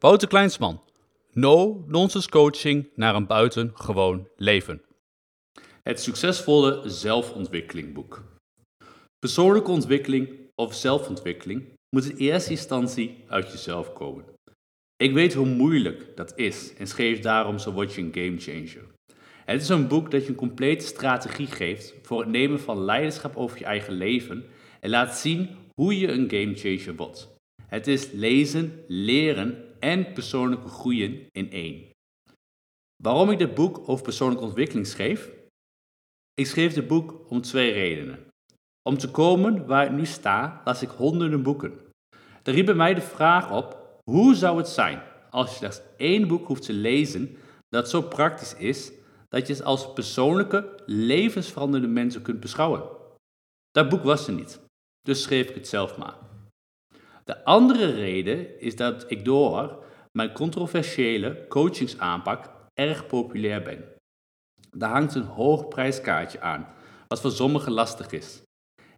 Wouter Kleinsman. No-nonsense coaching naar een buitengewoon leven. Het succesvolle zelfontwikkelingboek. Persoonlijke ontwikkeling of zelfontwikkeling moet in eerste instantie uit jezelf komen. Ik weet hoe moeilijk dat is en schreef daarom Zo word je een gamechanger. Het is een boek dat je een complete strategie geeft voor het nemen van leiderschap over je eigen leven en laat zien hoe je een gamechanger wordt. Het is lezen, leren en persoonlijke groeien in één. Waarom ik dit boek over persoonlijke ontwikkeling schreef? Ik schreef dit boek om twee redenen. Om te komen waar ik nu sta, las ik honderden boeken. Er riep bij mij de vraag op: hoe zou het zijn als je slechts één boek hoeft te lezen dat zo praktisch is dat je het als persoonlijke, levensveranderende mensen kunt beschouwen? Dat boek was er niet, dus schreef ik het zelf maar. De andere reden is dat ik door mijn controversiële coachingsaanpak erg populair ben. Daar hangt een hoog prijskaartje aan, wat voor sommigen lastig is.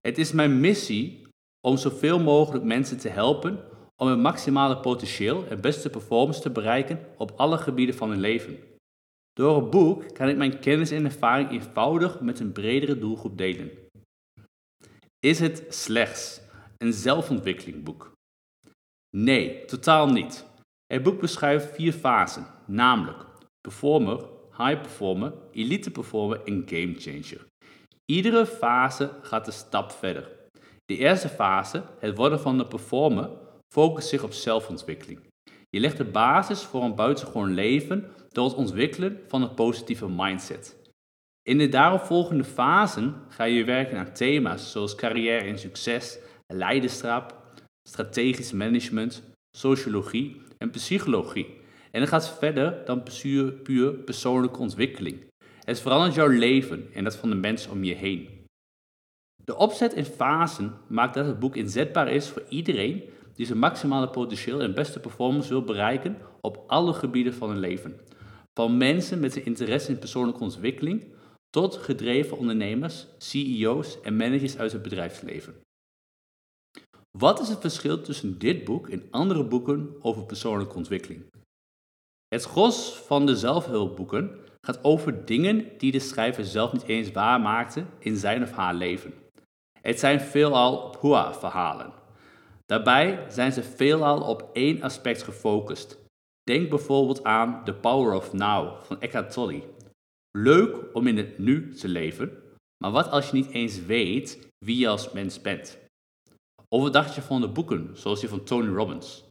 Het is mijn missie om zoveel mogelijk mensen te helpen om hun maximale potentieel en beste performance te bereiken op alle gebieden van hun leven. Door het boek kan ik mijn kennis en ervaring eenvoudig met een bredere doelgroep delen. Is het slechts een zelfontwikkelingboek? Nee, totaal niet. Het boek beschrijft vier fasen, namelijk performer, high performer, elite performer en game changer. Iedere fase gaat een stap verder. De eerste fase, het worden van de performer, focust zich op zelfontwikkeling. Je legt de basis voor een buitengewoon leven door het ontwikkelen van een positieve mindset. In de daaropvolgende fasen ga je werken aan thema's zoals carrière en succes, leiderschap, strategisch management, sociologie en psychologie. En het gaat verder dan puur, persoonlijke ontwikkeling. Het verandert jouw leven en dat van de mensen om je heen. De opzet in fasen maakt dat het boek inzetbaar is voor iedereen die zijn maximale potentieel en beste performance wil bereiken op alle gebieden van hun leven. Van mensen met een interesse in persoonlijke ontwikkeling tot gedreven ondernemers, CEO's en managers uit het bedrijfsleven. Wat is het verschil tussen dit boek en andere boeken over persoonlijke ontwikkeling? Het gros van de zelfhulpboeken gaat over dingen die de schrijver zelf niet eens waarmaakte in zijn of haar leven. Het zijn veelal Pua-verhalen. Daarbij zijn ze veelal op één aspect gefocust. Denk bijvoorbeeld aan The Power of Now van Eckhart Tolle. Leuk om in het nu te leven, maar wat als je niet eens weet wie je als mens bent? Of wat dacht je van de boeken, zoals die van Tony Robbins?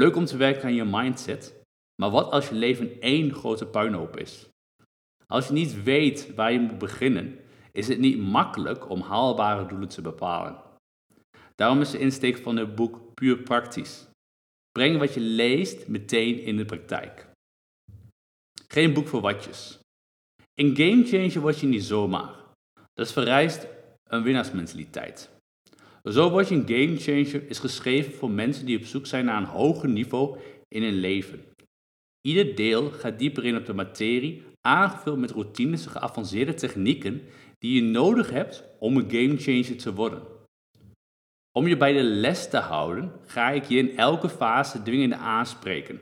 Leuk om te werken aan je mindset, maar wat als je leven één grote puinhoop is? Als je niet weet waar je moet beginnen, is het niet makkelijk om haalbare doelen te bepalen. Daarom is de insteek van het boek puur praktisch. Breng wat je leest meteen in de praktijk. Geen boek voor watjes. In Game Changer word je niet zomaar. Dat vereist een winnaarsmentaliteit. Zo word je een Game Changer is geschreven voor mensen die op zoek zijn naar een hoger niveau in hun leven. Ieder deel gaat dieper in op de materie, aangevuld met routines en geavanceerde technieken die je nodig hebt om een gamechanger te worden. Om je bij de les te houden, ga ik je in elke fase dwingende aanspreken,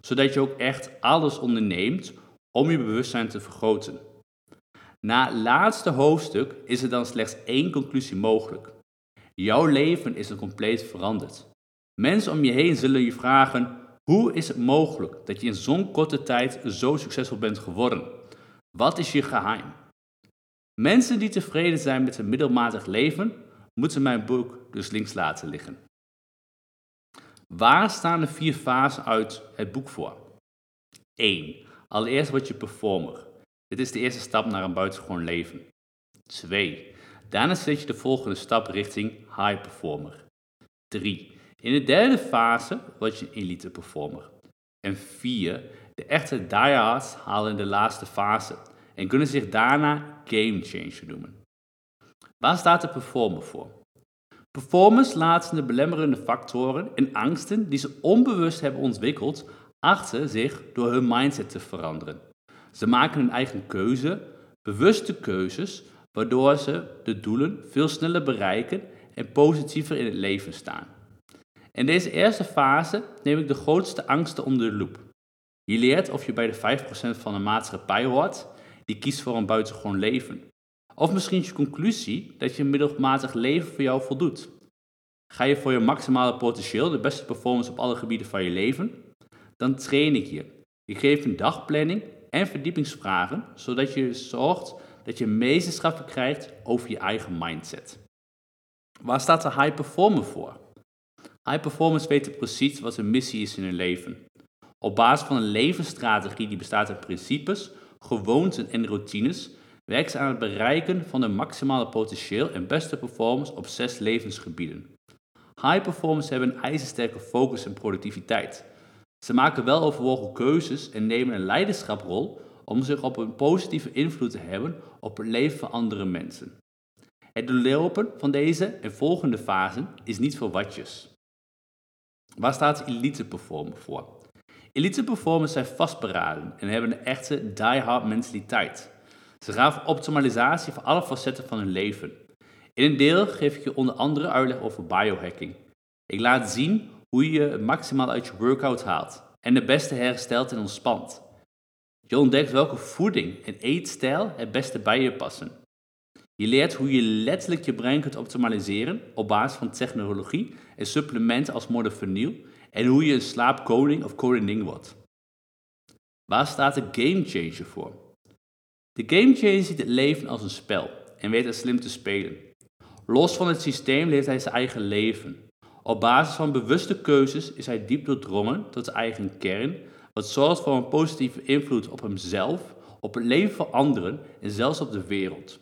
zodat je ook echt alles onderneemt om je bewustzijn te vergroten. Na het laatste hoofdstuk is er dan slechts één conclusie mogelijk. Jouw leven is er compleet veranderd. Mensen om je heen zullen je vragen: hoe is het mogelijk dat je in zo'n korte tijd zo succesvol bent geworden? Wat is je geheim? Mensen die tevreden zijn met een middelmatig leven, moeten mijn boek dus links laten liggen. Waar staan de vier fasen uit het boek voor? 1. Allereerst word je performer. Dit is de eerste stap naar een buitengewoon leven. 2. Daarna zet je de volgende stap richting high performer. 3. In de derde fase word je een elite performer. En 4. De echte diehards halen de laatste fase en kunnen zich daarna game changer noemen. Waar staat de performer voor? Performers laten de belemmerende factoren en angsten die ze onbewust hebben ontwikkeld achter zich door hun mindset te veranderen. Ze maken hun eigen keuze, bewuste keuzes, waardoor ze de doelen veel sneller bereiken en positiever in het leven staan. In deze eerste fase neem ik de grootste angsten onder de loep. Je leert of je bij de 5% van de maatschappij hoort die kiest voor een buitengewoon leven. Of misschien is je conclusie dat je middelmatig leven voor jou voldoet. Ga je voor je maximale potentieel de beste performance op alle gebieden van je leven? Dan train ik je. Ik geef een dagplanning en verdiepingsvragen, zodat je zorgt dat je meesterschappen krijgt over je eigen mindset. Waar staat de high performer voor? High performers weten precies wat hun missie is in hun leven. Op basis van een levensstrategie die bestaat uit principes, gewoonten en routines, werken ze aan het bereiken van hun maximale potentieel en beste performance op zes levensgebieden. High performers hebben een ijzersterke focus en productiviteit. Ze maken wel overwogen keuzes en nemen een leiderschaprol om zich op een positieve invloed te hebben op het leven van andere mensen. Het doorlopen van deze en volgende fasen is niet voor watjes. Waar staat elite performer voor? Elite performers zijn vastberaden en hebben een echte die-hard mentaliteit. Ze gaan voor optimalisatie van alle facetten van hun leven. In een deel geef ik je onder andere uitleg over biohacking. Ik laat zien hoe je het maximaal uit je workout haalt en de beste herstelt en ontspant. Je ontdekt welke voeding en eetstijl het beste bij je passen. Je leert hoe je letterlijk je brein kunt optimaliseren op basis van technologie en supplementen als modafinil en hoe je een slaapkoning of koningin wordt. Waar staat de game changer voor? De game changer ziet het leven als een spel en weet het slim te spelen. Los van het systeem leeft hij zijn eigen leven. Op basis van bewuste keuzes is hij diep doordrongen tot zijn eigen kern, wat zorgt voor een positieve invloed op hemzelf, op het leven van anderen en zelfs op de wereld.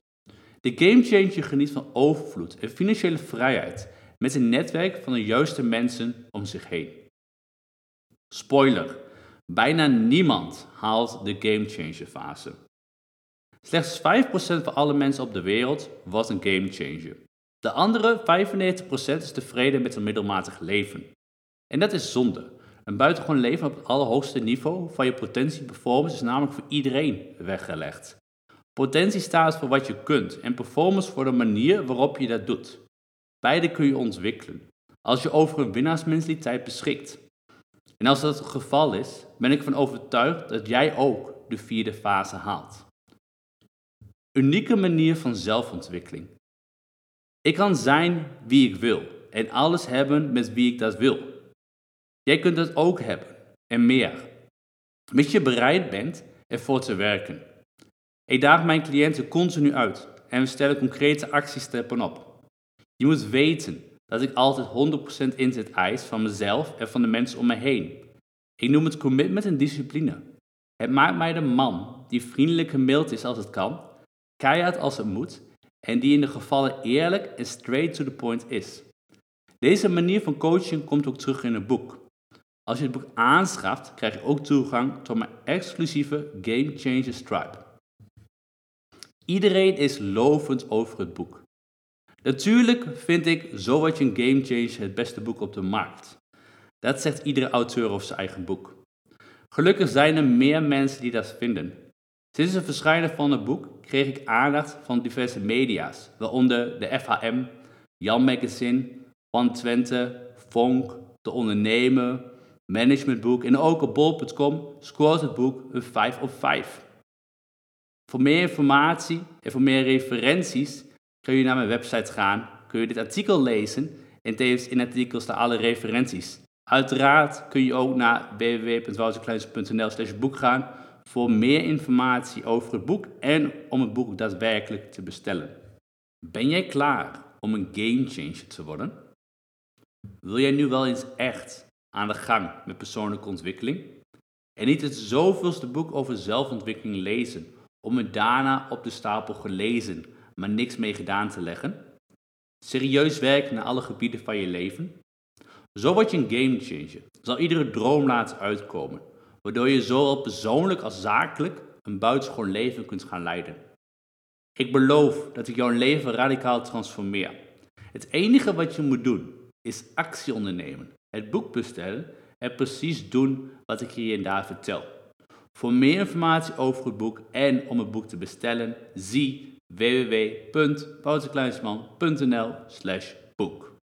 De gamechanger geniet van overvloed en financiële vrijheid met een netwerk van de juiste mensen om zich heen. Spoiler: bijna niemand haalt de gamechanger fase. Slechts 5% van alle mensen op de wereld wordt een gamechanger. De andere 95% is tevreden met een middelmatig leven. En dat is zonde. Een buitengewoon leven op het allerhoogste niveau van je potentie performance is namelijk voor iedereen weggelegd. Potentie staat voor wat je kunt en performance voor de manier waarop je dat doet. Beide kun je ontwikkelen, als je over een winnaarsmentaliteit beschikt. En als dat het geval is, ben ik van overtuigd dat jij ook de vierde fase haalt. Unieke manier van zelfontwikkeling. Ik kan zijn wie ik wil en alles hebben met wie ik dat wil. Jij kunt dat ook hebben en meer. Mits je bereid bent ervoor te werken. Ik daag mijn cliënten continu uit en we stellen concrete actiestappen op. Je moet weten dat ik altijd 100% inzet eis van mezelf en van de mensen om me heen. Ik noem het commitment en discipline. Het maakt mij de man die vriendelijk gemaild is als het kan, keihard als het moet en die in de gevallen eerlijk en straight to the point is. Deze manier van coaching komt ook terug in het boek. Als je het boek aanschaft, krijg je ook toegang tot mijn exclusieve Game Changer Stripe. Iedereen is lovend over het boek. Natuurlijk vind ik Zo wat je een game changer het beste boek op de markt. Dat zegt iedere auteur over zijn eigen boek. Gelukkig zijn er meer mensen die dat vinden. Sinds het verschijnen van het boek kreeg ik aandacht van diverse media's, waaronder de FHM, Jan Magazine, Van Twente, Vonk, De Ondernemer, Managementboek en ook op bol.com scoort het boek een 5 op 5. Voor meer informatie en voor meer referenties kun je naar mijn website gaan, kun je dit artikel lezen en tevens in het artikel staan alle referenties. Uiteraard kun je ook naar www.wouterkleins.nl slash boek gaan voor meer informatie over het boek en om het boek daadwerkelijk te bestellen. Ben jij klaar om een gamechanger te worden? Wil jij nu wel eens echt aan de gang met persoonlijke ontwikkeling? En niet het zoveelste boek over zelfontwikkeling lezen om het daarna op de stapel gelezen, maar niks mee gedaan te leggen? Serieus werken naar alle gebieden van je leven? Zo word je een gamechanger. Zal iedere droom laten uitkomen, waardoor je zowel persoonlijk als zakelijk een buitengewoon leven kunt gaan leiden. Ik beloof dat ik jouw leven radicaal transformeer. Het enige wat je moet doen is actie ondernemen, het boek bestellen en precies doen wat ik hier en daar vertel. Voor meer informatie over het boek en om het boek te bestellen, zie www.wouterkleinsman.nl boek.